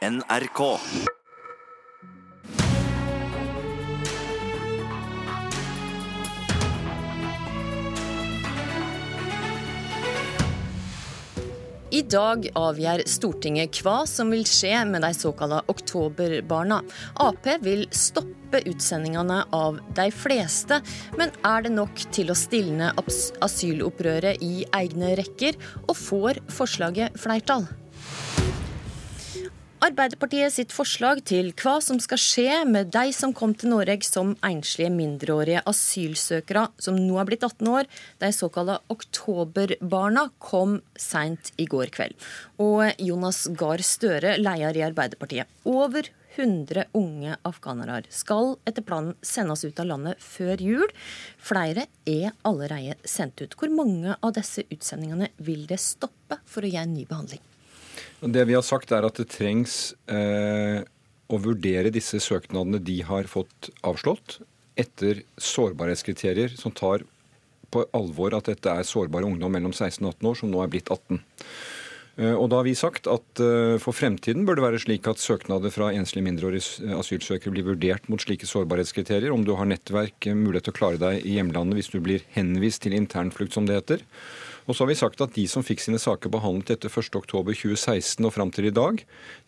NRK. I dag avgjør Stortinget hva som vil skje med de såkalte oktoberbarna. Ap vil stoppe utsendingene av de fleste, men er det nok til å stilne asylopprøret i egne rekker, og får forslaget flertall? Arbeiderpartiet sitt forslag til hva som skal skje med de som kom til Norge som enslige mindreårige asylsøkere som nå er blitt 18 år, de såkalte oktoberbarna, kom seint i går kveld. Og Jonas Gahr Støre, leder i Arbeiderpartiet. Over 100 unge afghanere skal etter planen sendes ut av landet før jul. Flere er allerede sendt ut. Hvor mange av disse utsendingene vil det stoppe for å gi en ny behandling? Det vi har sagt er at det trengs eh, å vurdere disse søknadene de har fått avslått, etter sårbarhetskriterier som tar på alvor at dette er sårbare ungdom mellom 16 og 18 år som nå er blitt 18. Eh, og da har vi sagt at eh, For fremtiden bør det være slik at søknader fra enslige mindreårige asylsøkere blir vurdert mot slike sårbarhetskriterier. Om du har nettverk, mulighet til å klare deg i hjemlandet hvis du blir henvist til internflukt, som det heter. Og så har vi sagt at de som fikk sine saker behandlet etter 1.10.2016 og fram til i dag,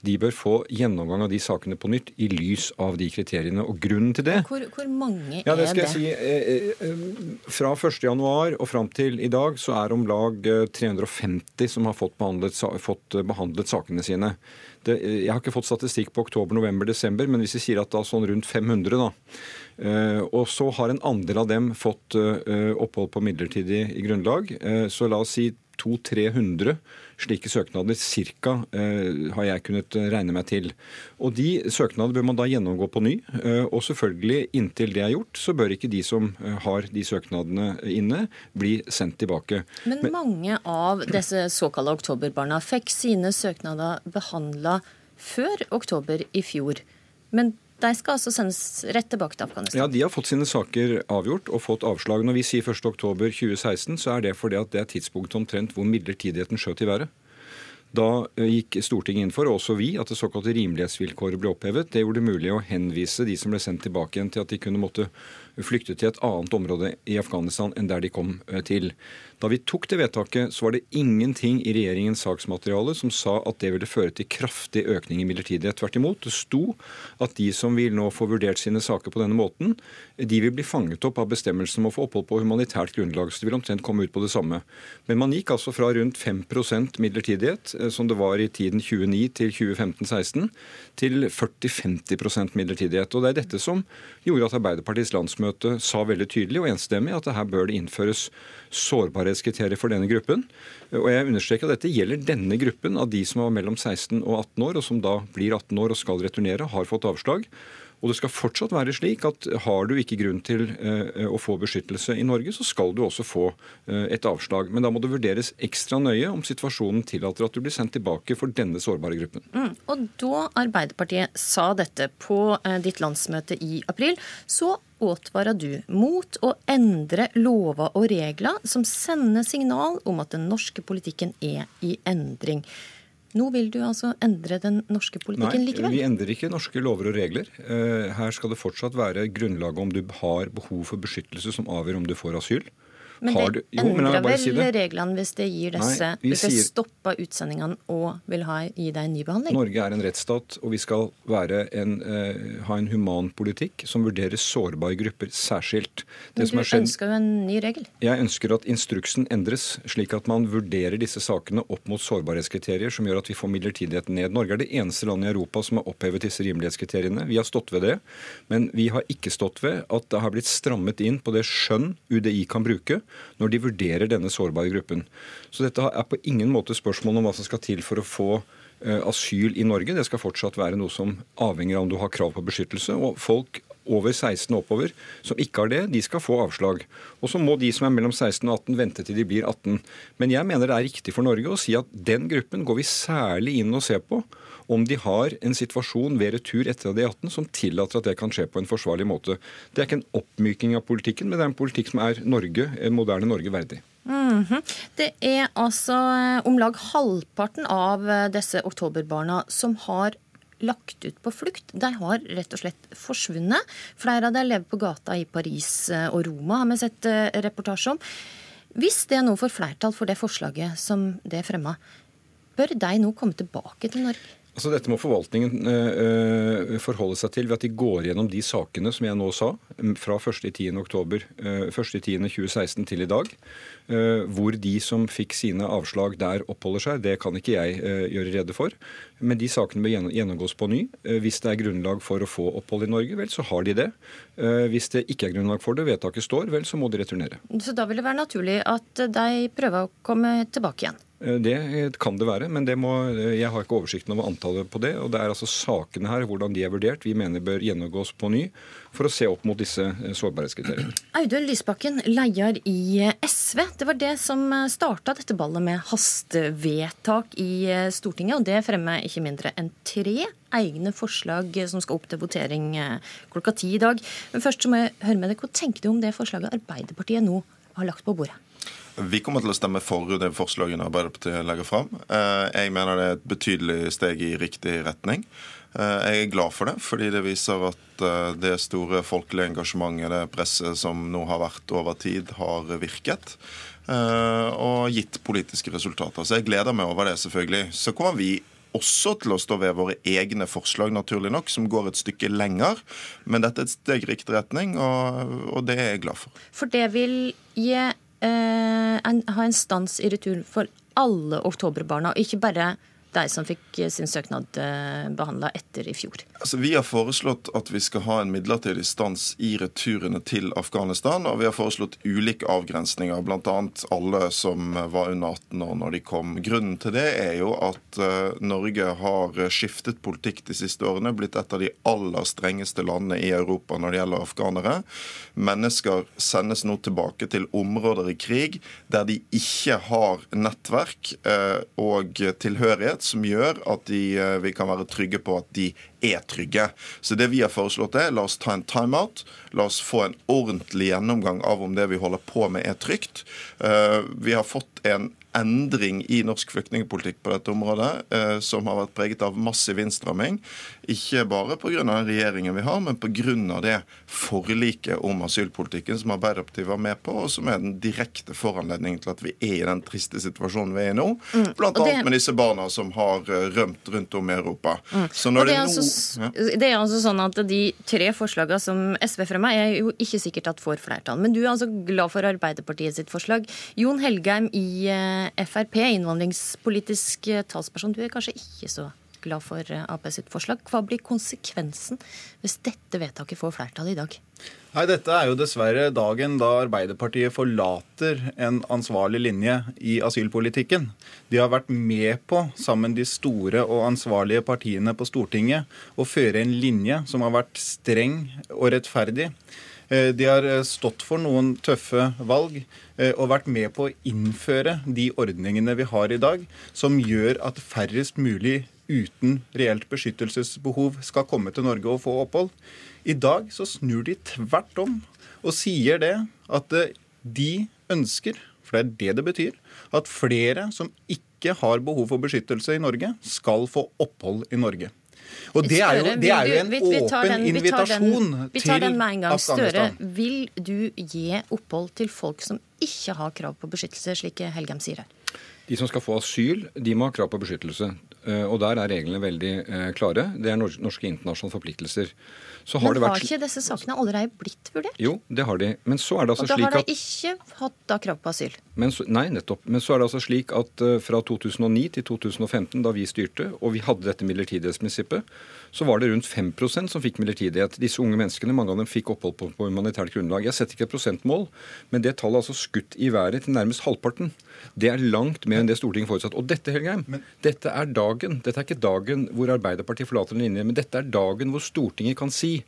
de bør få gjennomgang av de sakene på nytt i lys av de kriteriene. Og grunnen til det Hvor, hvor mange ja, det er det? jeg si, eh, eh, Fra 1.1 og fram til i dag så er om lag eh, 350 som har fått behandlet, fått eh, behandlet sakene sine. Det, eh, jeg har ikke fått statistikk på oktober, november, desember, men hvis vi sier at da sånn rundt 500, da. Eh, og så har en andel av dem fått eh, opphold på midlertidig grunnlag. Så la oss si 200-300 slike søknader cirka eh, har jeg kunnet eh, regne meg til. Og de søknader bør man da gjennomgå på ny. eh, Og selvfølgelig, inntil det er gjort, så bør ikke de som har de søknadene inne, bli sendt tilbake. Men mange av disse såkalte oktoberbarna fikk sine søknader behandla før oktober i fjor. Men de skal altså sendes rett tilbake til Afghanistan. Ja, De har fått sine saker avgjort og fått avslag. Når vi sier 1.10.2016, så er det fordi at det er tidspunktet omtrent hvor midlertidigheten skjøt i været. Da eh, gikk Stortinget inn for, og også vi, at det såkalte rimelighetsvilkåret ble opphevet. Det gjorde det mulig å henvise de som ble sendt tilbake igjen, til at de kunne måtte flykte til et annet område i Afghanistan enn der de kom eh, til. Da vi tok det vedtaket, så var det ingenting i regjeringens saksmateriale som sa at det ville føre til kraftig økning i midlertidighet. Tvert imot. Det sto at de som vil nå få vurdert sine saker på denne måten, de vil bli fanget opp av bestemmelsen om å få opphold på humanitært grunnlag. Så de vil omtrent komme ut på det samme. Men man gikk altså fra rundt 5 midlertidighet, eh, som det var i tiden 2009 til 2015-16, til 40-50% midlertidighet. Og det er dette som gjorde at Arbeiderpartiets landsmøte sa veldig tydelig og enstemmig at her bør det innføres sårbarhetskriterier for denne gruppen. Og jeg understreker at dette gjelder denne gruppen av de som var mellom 16 og 18 år, og som da blir 18 år og skal returnere, har fått avslag. Og det skal fortsatt være slik at har du ikke grunn til eh, å få beskyttelse i Norge, så skal du også få eh, et avslag. Men da må det vurderes ekstra nøye om situasjonen tillater at du blir sendt tilbake for denne sårbare gruppen. Mm. Og da Arbeiderpartiet sa dette på eh, ditt landsmøte i april, så advarer du mot å endre lover og regler som sender signal om at den norske politikken er i endring. Nå vil du altså endre den norske politikken Nei, likevel? vi endrer ikke norske lover og regler. Eh, Her skal det fortsatt være grunnlaget om du har behov for beskyttelse som avgjør om du får asyl. Men Har det du- Jo, endrer si vel det. reglene hvis det gir disse Nei, vi Hvis det sier- stopper utsendingene og vil ha, gi deg en ny behandling? Norge er en rettsstat, og vi skal være en, uh, ha en human politikk som vurderer sårbare grupper særskilt. Men du ønsker jo en ny regel. Jeg ønsker at instruksen endres, slik at man vurderer disse sakene opp mot sårbarhetskriterier som gjør at vi får midlertidigheten ned. Norge er det eneste landet i Europa som har opphevet disse rimelighetskriteriene. Vi har stått ved det, men vi har ikke stått ved at det har blitt strammet inn på det skjønn UDI kan bruke når de vurderer denne sårbare gruppen. Så dette er på ingen måte spørsmål om hva som skal til for å få eh, asyl i Norge. Det skal fortsatt være noe som avhenger av om du har krav på beskyttelse. Og folk over 16 og oppover som ikke har det, de skal få avslag. Og så må de som er mellom 16 og 18 vente til de blir 18. Men jeg mener det er riktig for Norge å si at den gruppen går vi særlig inn og ser på om de har en situasjon ved retur etter at de er 18 som tillater at det kan skje på en forsvarlig måte. Det er ikke en oppmyking av politikken, men det er en politikk som er Norge, moderne Norge verdig. Mhm. Det er altså eh, om lag halvparten av eh, disse oktoberbarna som har lagt ut på flukt. De har rett og slett forsvunnet. Flere av dem lever på gata i Paris og Roma, har vi sett reportasje om. Hvis det nå får flertall for det forslaget som det fremma, bør de nå komme tilbake til Norge? Altså Dette må forvaltningen øh, forholde seg til ved at de går gjennom de sakene som jeg nå sa, fra 1.10.2016 øh, til i dag. Uh, hvor de som fikk sine avslag der, oppholder seg. Det kan ikke jeg uh, gjøre rede for. Men de sakene bør gjennomgås på ny. Hvis det er grunnlag for å få opphold i Norge, vel, så har de det. Hvis det ikke er grunnlag for det, vedtaket står, vel, så må de returnere. Så da vil det være naturlig at de prøver å komme tilbake igjen? Eh, det kan det være, men det må, jeg har ikke oversikten over antallet på det. og Det er altså sakene her, hvordan de er vurdert, vi mener bør gjennomgås på ny for å se opp mot disse eh, sårbarhetskriteriene. Audun Lysbakken, leder i eh, SV. Det var det som starta dette ballet med hastevedtak i Stortinget. og Det fremmer ikke mindre enn tre egne forslag som skal opp til votering klokka ti i dag. Men først så må jeg høre med deg, Hva tenker du om det forslaget Arbeiderpartiet nå har lagt på bordet? Vi kommer til å stemme for det forslaget Arbeiderpartiet legger fram. Eh, jeg mener det er et betydelig steg i riktig retning. Eh, jeg er glad for det, fordi det viser at eh, det store folkelige engasjementet, det presset som nå har vært over tid, har virket. Og gitt politiske resultater. Så jeg gleder meg over det, selvfølgelig. Så kommer vi også til å stå ved våre egne forslag, naturlig nok, som går et stykke lenger. Men dette er et steg i riktig retning, og, og det er jeg glad for. For det vil gi eh, en, ha en stans i retur for alle oktoberbarna, og ikke bare de som fikk eh, sin søknad eh, behandla etter i fjor? Altså, vi har foreslått at vi skal ha en midlertidig stans i returene til Afghanistan. Og vi har foreslått ulike avgrensninger, bl.a. alle som var under 18 år når de kom. Grunnen til det er jo at uh, Norge har skiftet politikk de siste årene, blitt et av de aller strengeste landene i Europa når det gjelder afghanere. Mennesker sendes nå tilbake til områder i krig der de ikke har nettverk og tilhørighet som gjør at de, eh, vi kan være trygge på at de er trygge. Så det vi har foreslått er la oss ta en timeout. La oss få en ordentlig gjennomgang av om det vi holder på med er trygt. Eh, vi har fått en endring i norsk flyktningpolitikk på dette området, eh, som har vært preget av massiv innstramming. Ikke bare pga. den regjeringen vi har, men pga. det forliket om asylpolitikken som Arbeiderpartiet var med på, og som er den direkte foranledningen til at vi er i den triste situasjonen vi er i nå. Mm. Blant annet det... med disse barna som har eh, rømt rundt om i Europa. Mm. Så når det, er altså, ja. det er altså sånn at de tre forslagene som SV fremmer, er jo ikke sikkert at får flertall. Men du er altså glad for Arbeiderpartiet sitt forslag. Jon Helgheim i eh, Frp, innvandringspolitisk talsperson. Du er kanskje ikke så glad for eh, Ap sitt forslag. Hva blir konsekvensen hvis dette vedtaket får flertall i dag? Nei, Dette er jo dessverre dagen da Arbeiderpartiet forlater en ansvarlig linje i asylpolitikken. De har vært med på, sammen de store og ansvarlige partiene på Stortinget, å føre en linje som har vært streng og rettferdig. Eh, de har eh, stått for noen tøffe valg eh, og vært med på å innføre de ordningene vi har i dag, som gjør at færrest mulig uten reelt beskyttelsesbehov skal komme til Norge og få opphold. I dag så snur de tvert om og sier det at de ønsker, for det er det det betyr, at flere som ikke har behov for beskyttelse i Norge, skal få opphold i Norge. Og det er jo, det er jo en vi, vi, åpen den, invitasjon vi tar den med en gang. Støre, vil du gi opphold til folk som ikke har krav på beskyttelse, slik Helgem sier her? De som skal få asyl, de må ha krav på beskyttelse. Eh, og der er reglene veldig eh, klare. Det er norske internasjonale forpliktelser. Men har vært... ikke disse sakene allerede blitt vurdert? Jo, det har de. Men så er det altså slik at... Og da har de ikke hatt da krav på asyl? Så, nei, nettopp. Men så er det altså slik at uh, fra 2009 til 2015, da vi styrte, og vi hadde dette midlertidighetsprinsippet, så var det rundt 5% som fikk midlertidighet. Disse unge menneskene, mange av dem fikk opphold på, på humanitært grunnlag. Jeg setter ikke et prosentmål, men det tallet er altså skutt i været til nærmest halvparten. Det er langt mer enn det Stortinget forutsatte. Og dette, Helgheim, men... dette er dagen. Dette er ikke dagen hvor Arbeiderpartiet forlater en linje, men dette er dagen hvor Stortinget kan si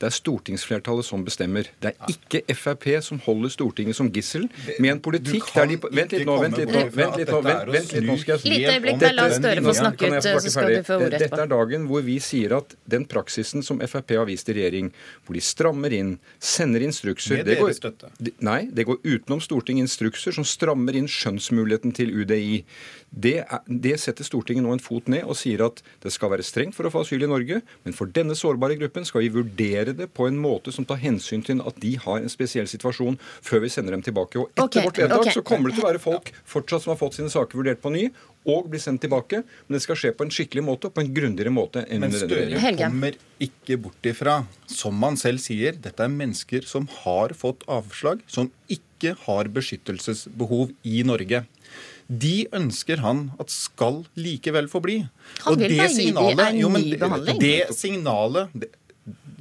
Det er stortingsflertallet som bestemmer. Det er ikke Frp som holder Stortinget som gissel med en politikk der de Vent litt nå, vent litt nå. Vent litt nå, vent, vent litt nå skal jeg Lite øyeblikk, la Støre få snakke ut, så skal du få ordet etterpå. Dette er dagen hvor vi sier at den praksisen som Frp har vist i regjering, hvor de strammer inn, sender instrukser Med deres støtte. Nei, det går utenom Stortinget instrukser som strammer inn skjønnsmuligheten til UDI. Det, er, det, setter Stortinget nå en fot ned og sier at det skal være strengt for å få asyl i Norge, men for denne sårbare gruppen skal vi vurdere det på en måte som tar hensyn til at de har en spesiell situasjon, før vi sender dem tilbake. Og etter okay, vårt vedtak okay. så kommer det til å være folk fortsatt som har fått sine saker vurdert på ny, og blir sendt tilbake. Men det skal skje på en skikkelig måte og på en grundigere måte. enn Men Støre kommer ikke bort ifra, som man selv sier, dette er mennesker som har fått avslag, som ikke har beskyttelsesbehov i Norge. De ønsker han at skal likevel få bli. Han vil bare gi dem en ny behandling. Det signalet det,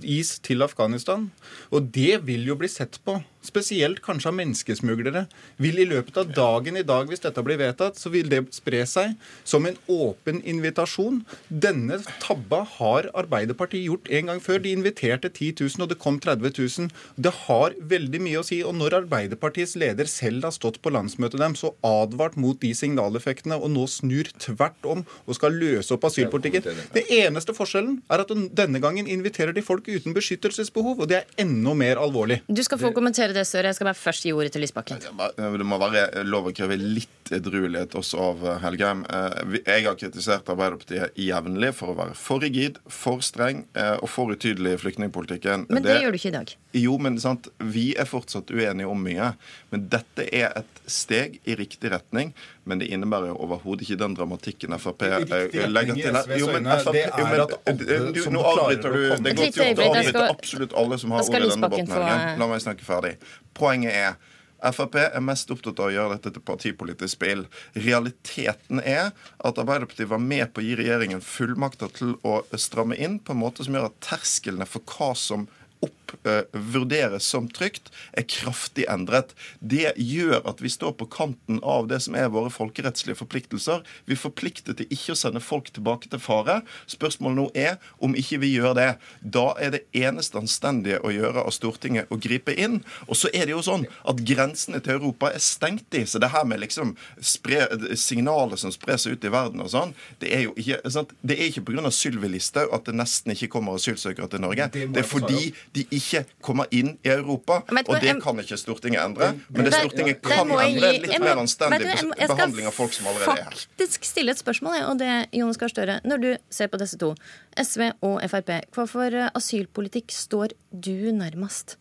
gis til Afghanistan, og det vil jo bli sett på spesielt kanskje av menneskesmuglere, vil i løpet av dagen i dag, hvis dette blir vedtatt, så vil det spre seg som en åpen invitasjon. Denne tabba har Arbeiderpartiet gjort en gang før. De inviterte 10 000, og det kom 30 000. Det har veldig mye å si. Og når Arbeiderpartiets leder selv har stått på landsmøtet dem, så advart mot de signaleffektene, og nå snur tvert om og skal løse opp asylpolitikken. Det eneste forskjellen er at denne gangen inviterer de folk uten beskyttelsesbehov, og det er enda mer alvorlig. Du skal få kommentere kommentere det, Søre? Jeg skal bare først gi ordet til Lysbakken. Det må være lov å kreve litt edruelighet også av eh, Helgheim. Eh, jeg har kritisert Arbeiderpartiet jevnlig for å være for rigid, for streng eh, og for utydelig i flyktningpolitikken. Men det, det gjør du ikke i dag. Jo, men sant, vi er fortsatt uenige om mye. Men dette er et steg i riktig retning. Men det innebærer jo overhodet ikke den dramatikken Frp legger til her. Jo, men Frp, jo, men, du, nå avbryter du. Det går til å avbryte absolutt alle som har ordet i denne debatten. La meg snakke ferdig. Poenget er Frp er mest opptatt av å gjøre dette til partipolitisk spill. Realiteten er at Arbeiderpartiet var med på å gi regjeringen fullmakter til å stramme inn på en måte som gjør at terskelene for hva som opp, uh, vurderes som trygt, er kraftig endret. Det gjør at vi står på kanten av det som er våre folkerettslige forpliktelser. Vi er forpliktet til ikke å sende folk tilbake til fare. Spørsmålet nå er om ikke vi gjør det. Da er det eneste anstendige å gjøre av Stortinget å gripe inn. Og så er det jo sånn at grensene til Europa er stengt i, så det her med liksom spre, signalet som sprer seg ut i verden og sånn, det er jo ikke sant? Det er ikke pga. Sylvi Listhaug at det nesten ikke kommer asylsøkere til Norge. Det er fordi de ikke kommer inn i Europa. Og det kan ikke Stortinget endre. Men det Stortinget kan endre, litt mer anstendig behandling av folk som allerede er her. Jeg skal faktisk stille et spørsmål, og det, Jonas Gahr Støre. Når du ser på disse to, SV og Frp, hva for eh, asylpolitikk står du nærmest?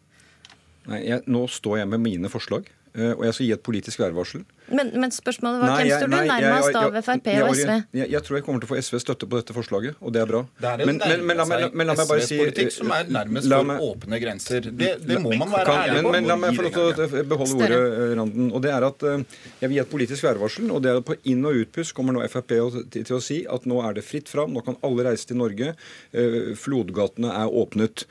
Nei, jeg, Nå står jeg med mine forslag. Eh, og jeg skal gi et politisk værvarsel. Men, men, spørsmålet var hvem står du nærmest av Frp og SV? Jeg, jeg, tror jeg kommer til å få SV støtte på dette forslaget, og det er bra. Det er en men, men, men, la meg bare si politikk som er nærmest for åpne grenser. Det, det må man være ærlig på. Men, la meg få lov til å beholde ordet, eh, Randen. Og det er at eh, Jeg vil gi et politisk værvarsel, og det er at på inn- og utpust kommer nå Frp til å si at nå er det fritt fram, nå kan alle reise til Norge, flodgatene er åpnet.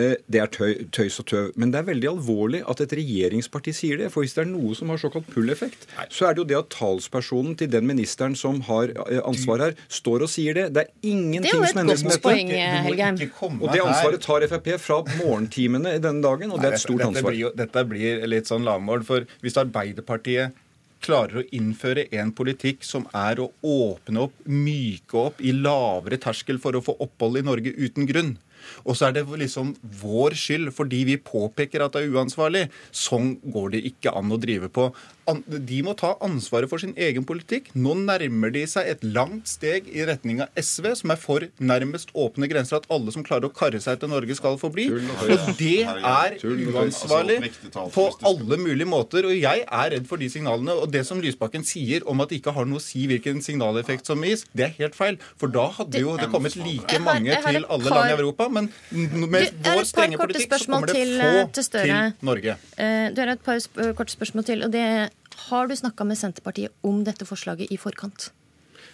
Eh, det er tøy, tøys og tøv. Men det er veldig alvorlig at et regjeringsparti sier det. For hvis det er noe som har såkalt pull-effekt, så er det jo det at talspersonen til den ministeren som har eh, ansvar her, står og sier det. Det er ingenting som endres med dette. Og det ansvaret tar Frp fra morgentimene denne dagen, og det er et stort ansvar. Dette blir, dette blir litt sånn lavmål. For hvis Arbeiderpartiet klarer å innføre en politikk som er å åpne opp, myke opp, i lavere terskel for å få opphold i Norge uten grunn, og så er det liksom vår skyld fordi vi påpeker at det er uansvarlig. Sånn går det ikke an å drive på. De må ta ansvaret for sin egen politikk. Nå nærmer de seg et langt steg i retning av SV, som er for nærmest åpne grenser, at alle som klarer å karre seg til Norge, skal få bli. Og det er uansvarlig på alle mulige måter. Og jeg er redd for de signalene. Og det som Lysbakken sier om at det ikke har noe å si hvilken signaleffekt som gis, det er helt feil. For da hadde jo det kommet like mange til alle land i Europa men med vår strenge politikk så kommer det få eh, til, til Norge. Uh, du har et par korte spørsmål til. og det Har du snakka med Senterpartiet om dette forslaget i forkant?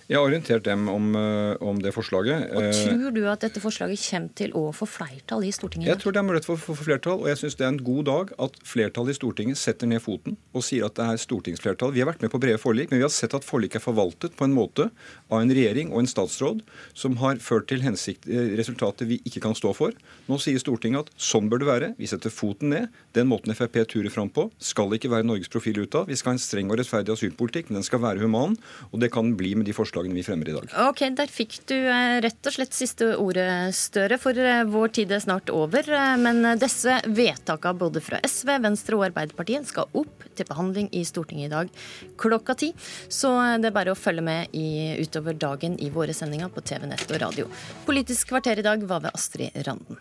Jeg har orientert dem om, eh, om det forslaget. Og Eh, Tror du at dette forslaget kommer til å få flertall i Stortinget? Jeg tror det er mulighet for å få flertall, og jeg syns det er en god dag at flertallet i Stortinget setter ned foten og sier at det er stortingsflertall. Vi har vært med på brede forlik, men vi har sett at forlik er forvaltet på en måte av en regjering og en statsråd som har ført til hensikt, eh, resultater vi ikke kan stå for. Nå sier Stortinget at sånn bør det være. Vi setter foten ned. Den måten Frp turer fram på, skal ikke være Norges profil utad. Vi skal ha en streng og rettferdig asylpolitikk, men den skal være human, og det kan den bli med de forslagene vi fremmer i dag. Ok, Der fikk du eh, rett og slett siste ordet, Støre, for eh, vår tid er snart over. Eh, Men disse vedtakene både fra SV, Venstre og Arbeiderpartiet skal opp til behandling i Stortinget i dag klokka ti. Så det er bare å følge med i, utover dagen i våre sendinger på TV, nett og radio. Politisk kvarter i dag var ved Astrid Randen.